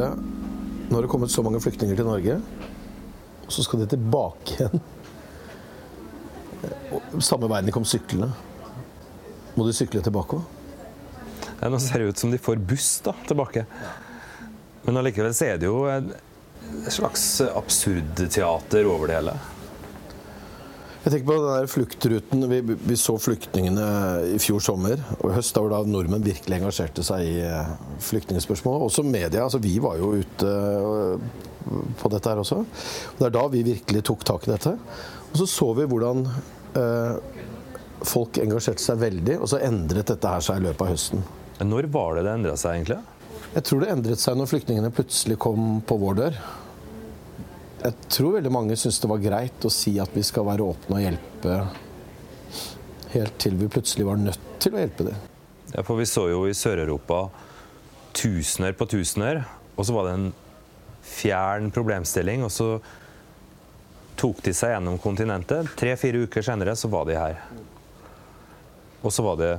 Ole, nå har det kommet så mange flyktninger til Norge, og så skal de tilbake igjen. Samme veien de kom syklende. Må de sykle tilbake òg? Ja, nå ser det ut som de får buss da, tilbake. Men allikevel så er det jo et slags absurdteater over det hele. Jeg tenker på den der fluktruten. Vi, vi, så flyktningene i fjor sommer og i høst, da da nordmenn virkelig engasjerte seg i eh, flyktningspørsmålet. Også media. altså Vi var jo ute eh, på dette her også. Det er da vi virkelig tok tak i dette. Og så så vi hvordan eh, folk engasjerte seg veldig, og så endret dette her seg i løpet av høsten. Når var det det endra seg, egentlig? Jeg tror det endret seg når flyktningene plutselig kom på vår dør. Jeg tror veldig mange syns det var greit å si at vi skal være åpne og hjelpe helt til vi plutselig var nødt til å hjelpe dem. Ja, for vi så jo i Sør-Europa tusener på tusener, og så var det en fjern problemstilling. Og så tok de seg gjennom kontinentet. Tre-fire uker senere så var de her. Og så var det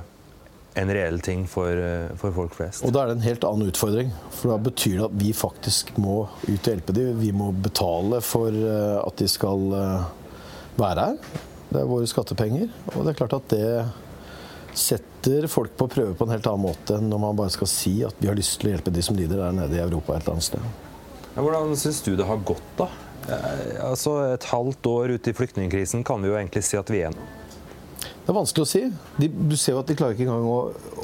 en reell ting for, eh, for, folk flest. Og da er det en helt annen utfordring. For da betyr det at vi faktisk må ut og hjelpe dem. Vi må betale for eh, at de skal eh, være her. Det er våre skattepenger. Og det er klart at det setter folk på prøve på en helt annen måte enn når man bare skal si at vi har lyst til å hjelpe de som lider der nede i Europa et eller annet sted. Ja, hvordan syns du det har gått, da? Altså, et halvt år ute i flyktningkrisen kan vi jo egentlig si at vi er nå. Det er vanskelig å si. De, du ser jo at de klarer ikke engang å,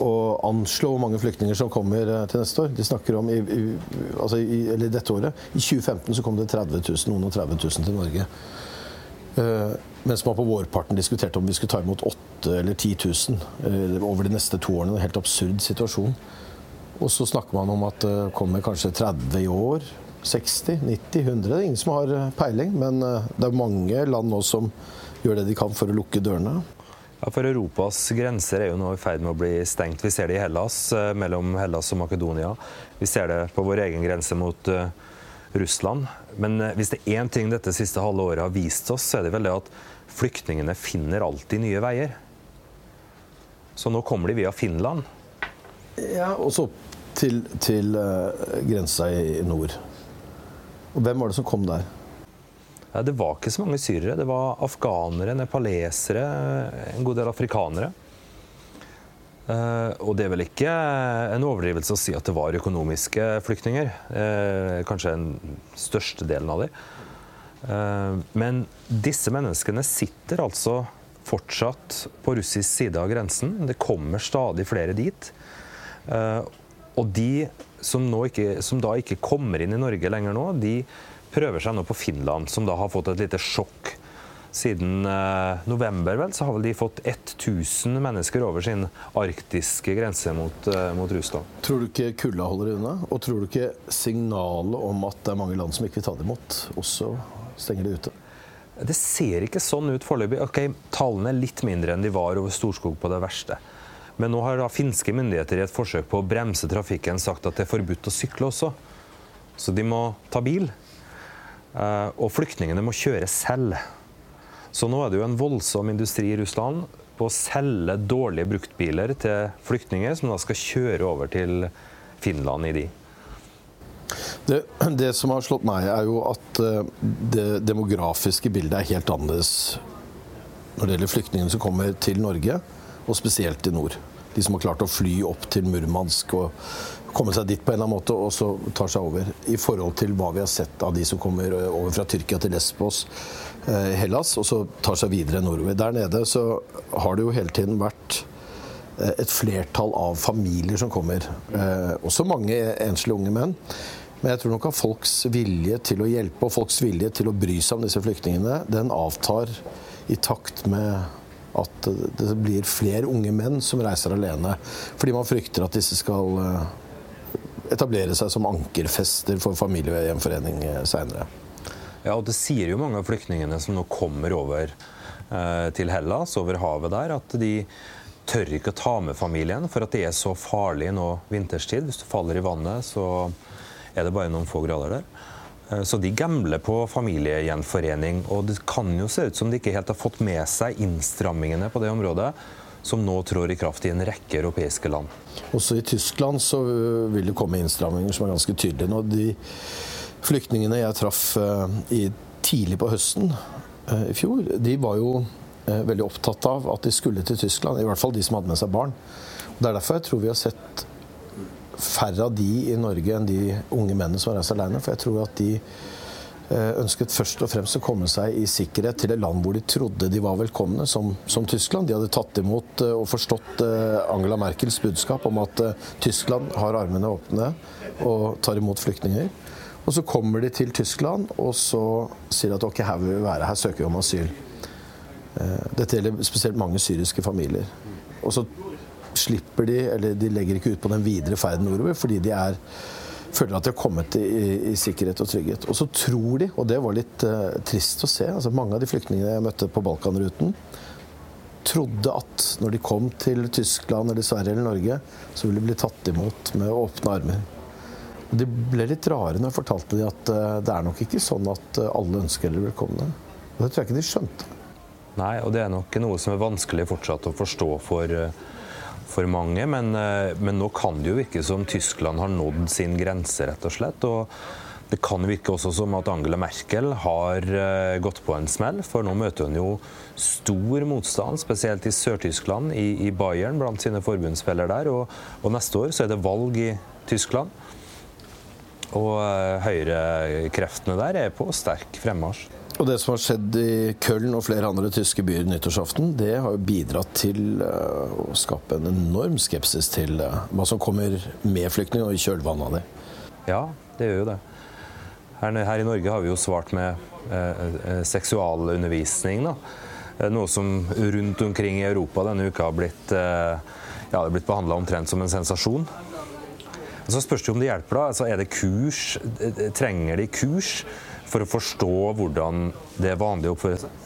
å anslå hvor mange flyktninger som kommer eh, til neste år. De snakker om i, i, altså i, eller dette året. I 2015 så kom det 30 000, noen og 30 000 til Norge. Uh, mens man på vårparten diskuterte om vi skulle ta imot 8 eller 10 000 uh, over de neste to årene. En helt absurd situasjon. Og så snakker man om at det uh, kommer kanskje 30 i år. 60, 90, 100. Det er ingen som har peiling, men det er mange land nå som gjør det de kan for å lukke dørene. Ja, for Europas grenser er jo nå i ferd med å bli stengt. Vi ser det i Hellas, eh, mellom Hellas og Makedonia. Vi ser det på vår egen grense mot uh, Russland. Men uh, hvis det er én ting dette siste halve året har vist oss, så er det vel det at flyktningene finner alltid nye veier. Så nå kommer de via Finland. Ja, og så til, til grensa i nord. Og hvem var det som kom der? Det var ikke så mange syrere. Det var afghanere, nepalesere, en god del afrikanere. Eh, og det er vel ikke en overdrivelse å si at det var økonomiske flyktninger. Eh, kanskje den største delen av dem. Eh, men disse menneskene sitter altså fortsatt på russisk side av grensen. Det kommer stadig flere dit. Og de som, ikke, som da ikke kommer inn i Norge lenger nå, de prøver seg nå på Finland, som da har fått et lite sjokk. Siden eh, november vel, så har vel de fått 1000 mennesker over sin arktiske grense mot, eh, mot Russland. Tror du ikke kulda holder unna? Og tror du ikke signalet om at det er mange land som ikke vil ta det imot, også stenger det ute? Det ser ikke sånn ut foreløpig. Okay, tallene er litt mindre enn de var over Storskog på det verste. Men nå har da finske myndigheter i et forsøk på å bremse trafikken sagt at det er forbudt å sykle også. Så de må ta bil. Eh, og flyktningene må kjøre selv. Så nå er det jo en voldsom industri i Russland på å selge dårlige bruktbiler til flyktninger, som da skal kjøre over til Finland i de. Det, det, som har slått meg, er jo at eh, det demografiske bildet er helt annerledes når det gjelder flyktningene som kommer til Norge, og spesielt i nord. De som har klart å fly opp til Murmansk og komme seg dit på en eller annen måte, og så tar seg over. I forhold til hva vi har sett av de som kommer eh, over fra Tyrkia til Lesbos, eh, Hellas, og så tar seg videre nordover. Der nede så har det jo hele tiden vært eh, et flertall av familier som kommer. Også mange enslige unge menn. Men jeg tror nok at folks vilje til å hjelpe og folks vilje til å bry seg om disse flyktningene, den avtar i takt med at det blir flere unge menn som reiser alene. Fordi man frykter at disse skal etablere seg som ankerfester for familiegjenforening eh, seinere. Ja, og det sier jo mange av flyktningene som nå kommer over eh, til Hellas, over havet der, at de tør ikke å ta med familien for at det er så farlig nå vinterstid. Hvis du faller i vannet, så er det bare noen få grader der. Eh, så de gambler på familiegjenforening. Og det kan jo se ut som de ikke helt har fått med seg innstrammingene på det området som nå trår i kraft i en rekke europeiske land. Også i Tyskland så vil det komme innstramminger som er ganske tydelige nå. De flyktningene jeg traff eh, tidlig på høsten eh, i fjor, de var jo eh, veldig opptatt av at de skulle til Tyskland. I hvert fall de som hadde med seg barn. Det er derfor jeg tror vi har sett færre av de i Norge enn de unge mennene som har reist alene. For jeg tror at de ønsket først og fremst å komme seg i sikkerhet til et land hvor de trodde de var velkomne, som, som Tyskland. De hadde tatt imot og forstått Angela Merkels budskap om at Tyskland har armene åpne og tar imot flyktninger. Og så kommer de til Tyskland, og så sier at ok, her vil vi være, her søker vi om asyl. Eh, dette gjelder spesielt mange syriske familier. Og så slipper de, eller de legger ikke ut på den videre ferden nordover fordi de er, føler at de har kommet i, i, sikkerhet og trygghet. Og så tror de, og det var litt uh, trist å se, altså mange av de flyktningene jeg møtte på Balkanruten, trodde at når de kom til Tyskland eller Sverige eller Norge, så ville de bli tatt imot med åpne armer. De ble litt rare når jeg fortalte dem at uh, det er nok ikke sånn at uh, alle ønsker dere velkomne. Og det tror jeg ikke de skjønte. Nei, og det er nok noe som er vanskelig fortsatt å forstå for, eh, for mange. Men, men, nå kan det jo virke som Tyskland har nådd sin grense, rett og slett. Og det kan virke også som at Angela Merkel har gått på en smell, for nå møter hun jo stor motstand, spesielt i Sør-Tyskland, i, i, Bayern, blant sine forbundsfeller der. Og, og neste år så er det valg i Tyskland. Og eh, høyrekreftene der er på sterk fremmarsj. Og Det som har skjedd i Köln og flere andre tyske byer nyttårsaften, det har jo bidratt til uh, å skape en enorm skepsis til uh, hva som kommer med flyktninger og i kjølvannet av det. Ja, det gjør jo det. Her, her, i Norge har vi jo svart med eh, seksualundervisning. Da. Noe som rundt omkring i Europa denne uka har blitt, ja, blitt behandla omtrent som en sensasjon. Så spørs det om det hjelper. da, altså Er det kurs? Trenger de kurs for å forstå hvordan det er vanlig å oppføre seg?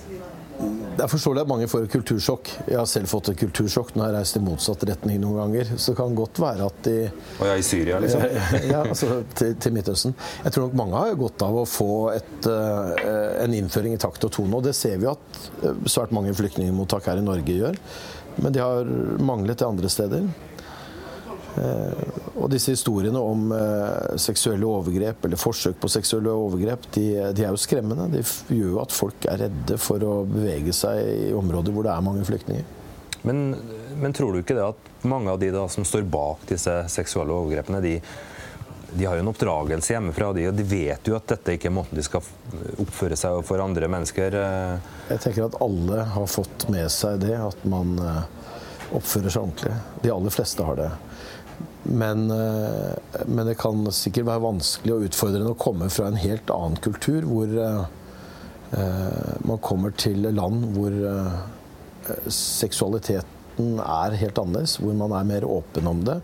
Jeg forstår det at mange får et kultursjokk. Jeg har selv fått et kultursjokk når jeg har reist i motsatt retning noen ganger. Så det kan godt være at de Og jeg er i Syria, liksom? ja, altså til, til, Midtøsten. Jeg tror nok mange har godt av å få et, uh, en innføring i takt og tone. Og det ser vi at eh, svært mange flyktningmottak her i Norge gjør. Men de har manglet det andre steder. Eh, og disse historiene om eh, seksuelle overgrep eller forsøk på seksuelle overgrep, de, de, er jo skremmende. De gjør jo at folk er redde for å bevege seg i områder hvor det er mange flyktninger. Men, men tror du ikke det at mange av de da, som står bak disse seksuelle overgrepene, de, de har jo en oppdragelse hjemmefra, de, og de vet jo at dette ikke er måten de skal oppføre seg for andre mennesker? Eh? Jeg tenker at alle har fått med seg det, at man oppfører seg ordentlig. De aller fleste har det. Men, eh, men, det kan sikkert være vanskelig og utfordrende å komme fra en helt annen kultur, hvor eh, man kommer til land hvor seksualiteten er helt annerledes, hvor man er mer åpen om det.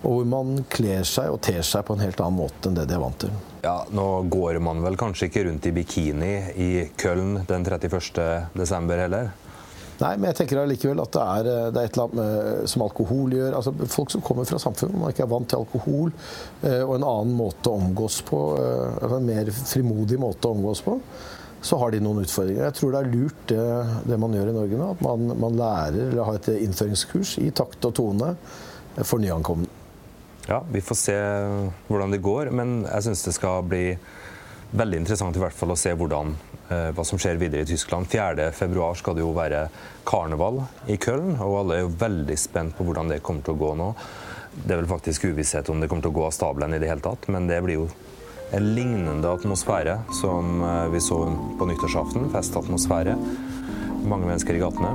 Og hvor man kler seg og ter seg på en helt annen måte enn det de er vant til. Ja, Nå går man vel kanskje ikke rundt i bikini i Köln den 31.12. heller? Nei, men jeg tenker allikevel at det er, eh, det er, et eller annet med, som alkohol gjør. altså Folk som kommer fra samfunn hvor man ikke er vant til alkohol, eh, og en annen måte å omgås på, eh, en mer frimodig måte å omgås på, så har de noen utfordringer. Jeg tror det er lurt det, det man gjør i Norge nå. At man, man, lærer eller har et innføringskurs i takt og tone for nyankomne. Ja, vi får se hvordan det går, men jeg syns det skal bli veldig interessant i hvert fall å se hvordan Eh, hva som skjer videre i Tyskland. 4.2 skal det jo være karneval i Köln, og alle er jo veldig spent på hvordan det kommer til å gå nå. Det er vel faktisk uvisshet om det kommer til å gå av stabelen i det hele tatt, men det blir jo en lignende atmosfære som eh, vi så på nyttårsaften. Festatmosfære. Mange mennesker i gatene.